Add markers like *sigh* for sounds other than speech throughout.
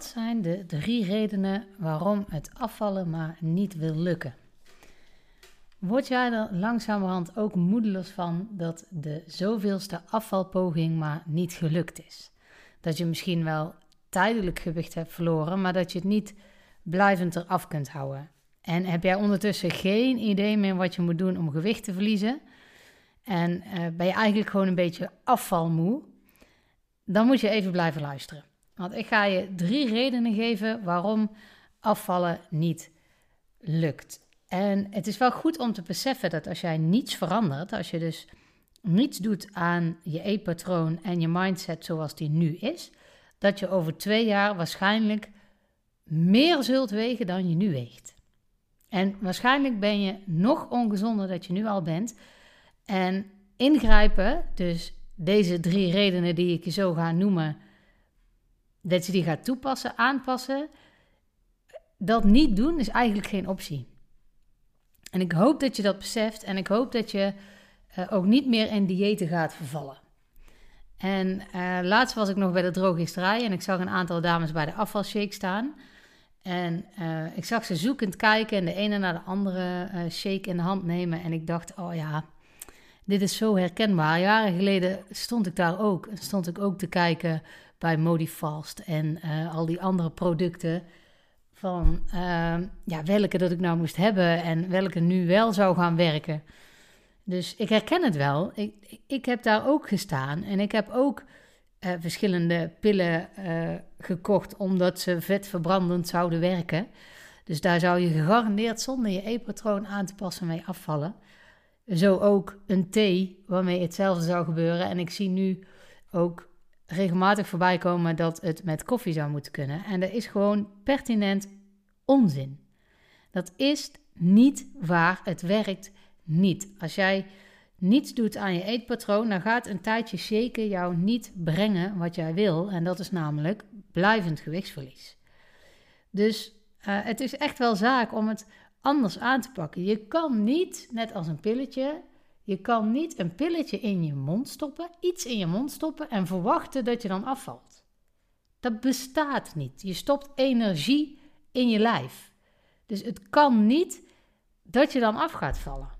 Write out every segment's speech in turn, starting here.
Wat zijn de drie redenen waarom het afvallen maar niet wil lukken? Word jij er langzamerhand ook moedeloos van dat de zoveelste afvalpoging maar niet gelukt is? Dat je misschien wel tijdelijk gewicht hebt verloren, maar dat je het niet blijvend eraf kunt houden. En heb jij ondertussen geen idee meer wat je moet doen om gewicht te verliezen? En uh, ben je eigenlijk gewoon een beetje afvalmoe? Dan moet je even blijven luisteren. Want ik ga je drie redenen geven waarom afvallen niet lukt. En het is wel goed om te beseffen dat als jij niets verandert, als je dus niets doet aan je eetpatroon en je mindset zoals die nu is, dat je over twee jaar waarschijnlijk meer zult wegen dan je nu weegt. En waarschijnlijk ben je nog ongezonder dat je nu al bent. En ingrijpen, dus deze drie redenen die ik je zo ga noemen, dat je die gaat toepassen, aanpassen, dat niet doen is eigenlijk geen optie. En ik hoop dat je dat beseft en ik hoop dat je uh, ook niet meer in diëten gaat vervallen. En uh, laatst was ik nog bij de drogisterij en ik zag een aantal dames bij de afvalshake staan. En uh, ik zag ze zoekend kijken en de ene naar de andere shake in de hand nemen. En ik dacht, oh ja, dit is zo herkenbaar. Jaren geleden stond ik daar ook. En stond ik ook te kijken bij Modifast en uh, al die andere producten. Van uh, ja, welke dat ik nou moest hebben en welke nu wel zou gaan werken. Dus ik herken het wel. Ik, ik heb daar ook gestaan en ik heb ook uh, verschillende pillen gekocht omdat ze vetverbrandend zouden werken. Dus daar zou je gegarandeerd zonder je e-patroon aan te passen mee afvallen. Zo ook een thee waarmee hetzelfde zou gebeuren. En ik zie nu ook regelmatig voorbij komen dat het met koffie zou moeten kunnen. En dat is gewoon pertinent onzin. Dat is niet waar. Het werkt niet. Als jij niets doet aan je eetpatroon, dan gaat een tijdje shaken jou niet brengen wat jij wil. En dat is namelijk blijvend gewichtsverlies. Dus uh, het is echt wel zaak om het anders aan te pakken. Je kan niet, net als een pilletje, je kan niet een pilletje in je mond stoppen, iets in je mond stoppen en verwachten dat je dan afvalt. Dat bestaat niet. Je stopt energie in je lijf. Dus het kan niet dat je dan af gaat vallen.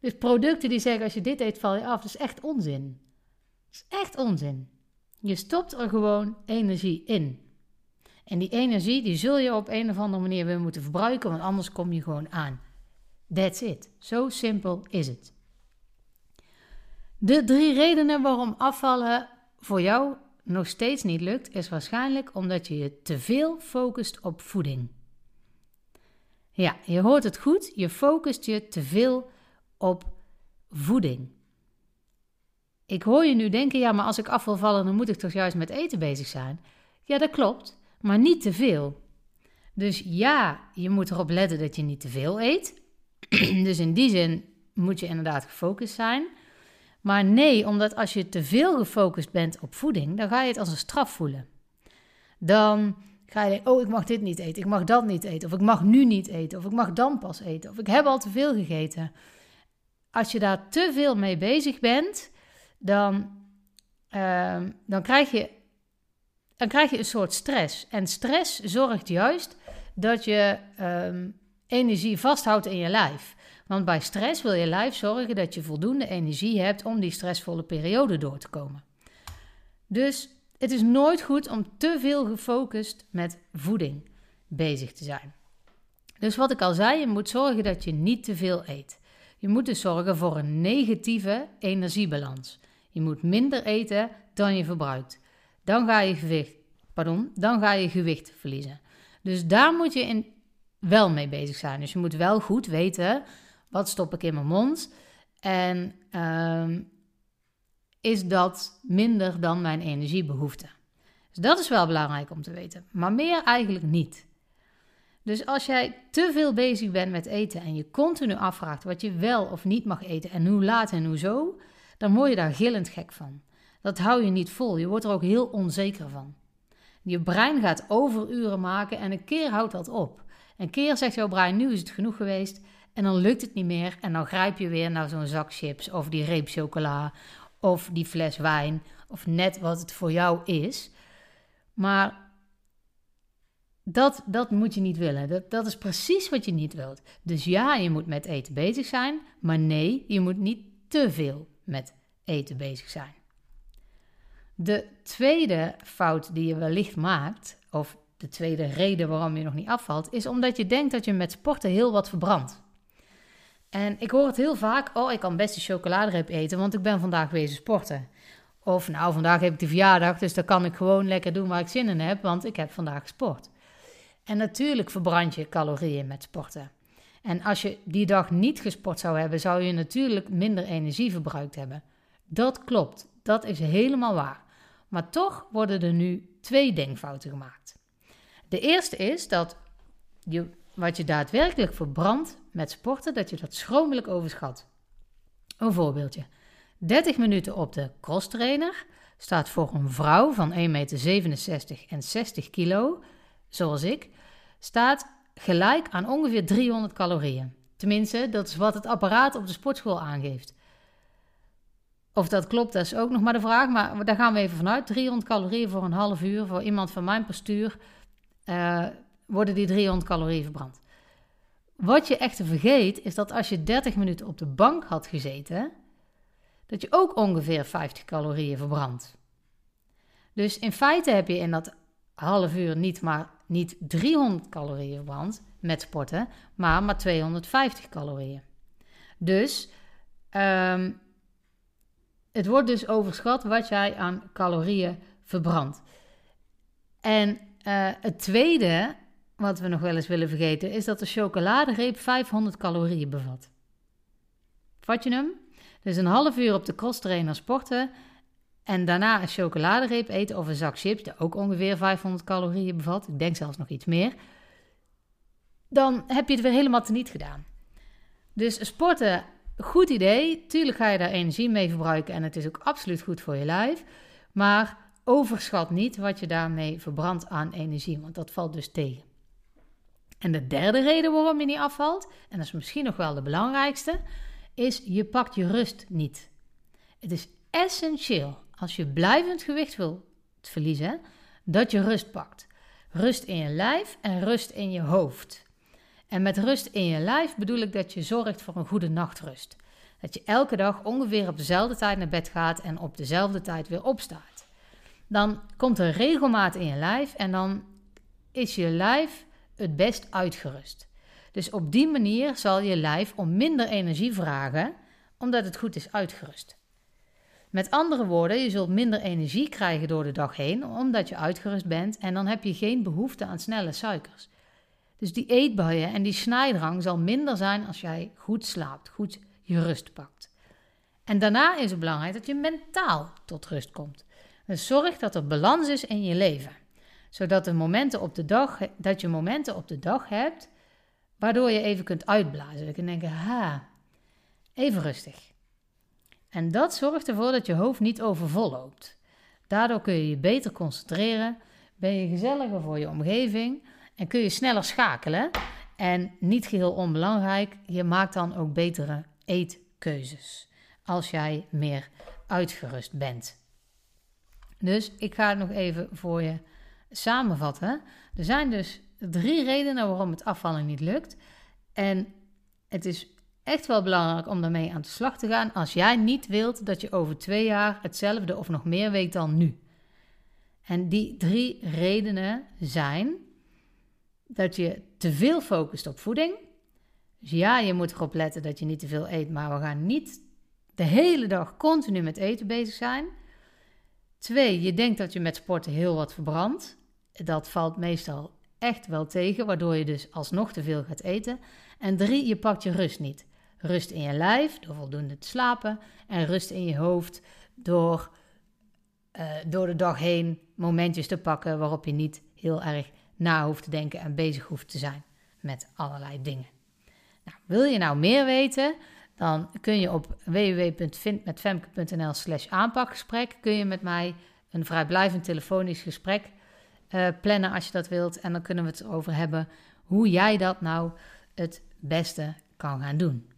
Dus producten die zeggen als je dit eet val je af, dat is echt onzin. Dat is echt onzin. Je stopt er gewoon energie in. En die energie die zul je op een of andere manier weer moeten verbruiken, want anders kom je gewoon aan. That's it. Zo simpel is het. De drie redenen waarom afvallen voor jou nog steeds niet lukt, is waarschijnlijk omdat je je te veel focust op voeding. Ja, je hoort het goed. Je focust je te veel op voeding. Ik hoor je nu denken, ja, maar als ik af wil vallen, dan moet ik toch juist met eten bezig zijn. Ja, dat klopt, maar niet te veel. Dus ja, je moet erop letten dat je niet te veel eet. *clears throat* dus in die zin moet je inderdaad gefocust zijn. Maar nee, omdat als je te veel gefocust bent op voeding, dan ga je het als een straf voelen. Dan ga je denken, oh, ik mag dit niet eten, ik mag dat niet eten, of ik mag nu niet eten, of ik mag dan pas eten, of ik heb al te veel gegeten. Als je daar te veel mee bezig bent, dan, uh, dan, krijg, je, dan krijg je een soort stress. En stress zorgt juist dat je uh, energie vasthoudt in je lijf. Want bij stress wil je lijf zorgen dat je voldoende energie hebt om die stressvolle periode door te komen. Dus het is nooit goed om te veel gefocust met voeding bezig te zijn. Dus wat ik al zei, je moet zorgen dat je niet te veel eet. Je moet dus zorgen voor een negatieve energiebalans. Je moet minder eten dan je verbruikt. Dan ga je gewicht, pardon, dan ga je gewicht verliezen. Dus daar moet je in wel mee bezig zijn. Dus je moet wel goed weten wat stop ik in mijn mond? En uh, is dat minder dan mijn energiebehoefte? Dus dat is wel belangrijk om te weten, maar meer eigenlijk niet. Dus als jij te veel bezig bent met eten en je continu afvraagt wat je wel of niet mag eten en hoe laat en hoezo, dan word je daar gillend gek van. Dat hou je niet vol. Je wordt er ook heel onzeker van. Je brein gaat overuren maken en een keer houdt dat op. Een keer zegt jouw brein: nu is het genoeg geweest. En dan lukt het niet meer en dan grijp je weer naar zo'n zak chips of die reep chocola of die fles wijn of net wat het voor jou is. Maar dat, dat moet je niet willen. Dat, dat is precies wat je niet wilt. Dus ja, je moet met eten bezig zijn, maar nee, je moet niet te veel met eten bezig zijn. De tweede fout die je wellicht maakt, of de tweede reden waarom je nog niet afvalt, is omdat je denkt dat je met sporten heel wat verbrandt. En ik hoor het heel vaak: oh, ik kan best een chocoladereep eten, want ik ben vandaag wezen sporten. Of nou, vandaag heb ik de verjaardag, dus dan kan ik gewoon lekker doen waar ik zin in heb, want ik heb vandaag gesport. En natuurlijk verbrand je calorieën met sporten. En als je die dag niet gesport zou hebben, zou je natuurlijk minder energie verbruikt hebben. Dat klopt, dat is helemaal waar. Maar toch worden er nu twee denkfouten gemaakt. De eerste is dat je, wat je daadwerkelijk verbrandt met sporten, dat je dat schromelijk overschat. Een voorbeeldje. 30 minuten op de crosstrainer staat voor een vrouw van 1,67 meter en 60 kilo, zoals ik, staat gelijk aan ongeveer 300 calorieën. Tenminste, dat is wat het apparaat op de sportschool aangeeft. Of dat klopt, dat is ook nog maar de vraag, maar daar gaan we even vanuit. 300 calorieën voor een half uur, voor iemand van mijn postuur, uh, worden die 300 calorieën verbrand. Wat je echter vergeet, is dat als je 30 minuten op de bank had gezeten, dat je ook ongeveer 50 calorieën verbrandt. Dus in feite heb je in dat half uur niet maar niet 300 calorieën verbrandt met sporten, maar maar 250 calorieën. Dus um, het wordt dus overschat wat jij aan calorieën verbrandt. En uh, het tweede, wat we nog wel eens willen vergeten, is dat de chocoladereep 500 calorieën bevat. Vat je hem? Dus een half uur op de crosstrainer sporten en daarna een chocoladereep eten of een zak chips, die ook ongeveer 500 calorieën bevat. Ik denk zelfs nog iets meer. Dan heb je het weer helemaal teniet gedaan. Dus sporten, goed idee. Tuurlijk ga je daar energie mee verbruiken en het is ook absoluut goed voor je lijf. Maar overschat niet wat je daarmee verbrandt aan energie, want dat valt dus tegen. En de derde reden waarom je niet afvalt, en dat is misschien nog wel de belangrijkste, is je pakt je rust niet. Het is essentieel als je blijvend gewicht wilt verliezen, dat je rust pakt. Rust in je lijf en rust in je hoofd. En met rust in je lijf bedoel ik dat je zorgt voor een goede nachtrust. Dat je elke dag ongeveer op dezelfde tijd naar bed gaat en op dezelfde tijd weer opstaat. Dan komt er regelmaat in je lijf en dan is je lijf het best uitgerust. Dus op die manier zal je lijf om minder energie vragen, omdat het goed is uitgerust. Met andere woorden, je zult minder energie krijgen door de dag heen, omdat je uitgerust bent en dan heb je geen behoefte aan snelle suikers. Dus die eetbuien en die snijdrang zal minder zijn als jij goed slaapt, goed je rust pakt. En daarna is het belangrijk dat je mentaal tot rust komt. Dus zorg dat er balans is in je leven, zodat de momenten op de dag, dat je momenten op de dag hebt waardoor je even kunt uitblazen. Je kunt denken, ha, even rustig. En dat zorgt ervoor dat je hoofd niet overvol loopt. Daardoor kun je je beter concentreren, ben je gezelliger voor je omgeving en kun je sneller schakelen. En niet geheel onbelangrijk, je maakt dan ook betere eetkeuzes als jij meer uitgerust bent. Dus ik ga het nog even voor je samenvatten. Er zijn dus drie redenen waarom het afvallen niet lukt. En het is echt wel belangrijk om daarmee aan de slag te gaan als jij niet wilt dat je over twee jaar hetzelfde of nog meer weet dan nu. En die drie redenen zijn dat je te veel focust op voeding. Dus ja, je moet erop letten dat je niet te veel eet, maar we gaan niet de hele dag continu met eten bezig zijn. Twee, je denkt dat je met sporten heel wat verbrandt. Dat valt meestal echt wel tegen, waardoor je dus alsnog te veel gaat eten. En drie, je pakt je rust niet. Rust in je lijf door voldoende te slapen en rust in je hoofd door uh, door de dag heen momentjes te pakken waarop je niet heel erg na hoeft te denken en bezig hoeft te zijn met allerlei dingen. Nou, wil je nou meer weten? Dan kun je op www.vindmetfemke.nl slash aanpakgesprek kun je met mij een vrijblijvend telefonisch gesprek uh, plannen als je dat wilt. En dan kunnen we het over hebben hoe jij dat nou het beste kan gaan doen.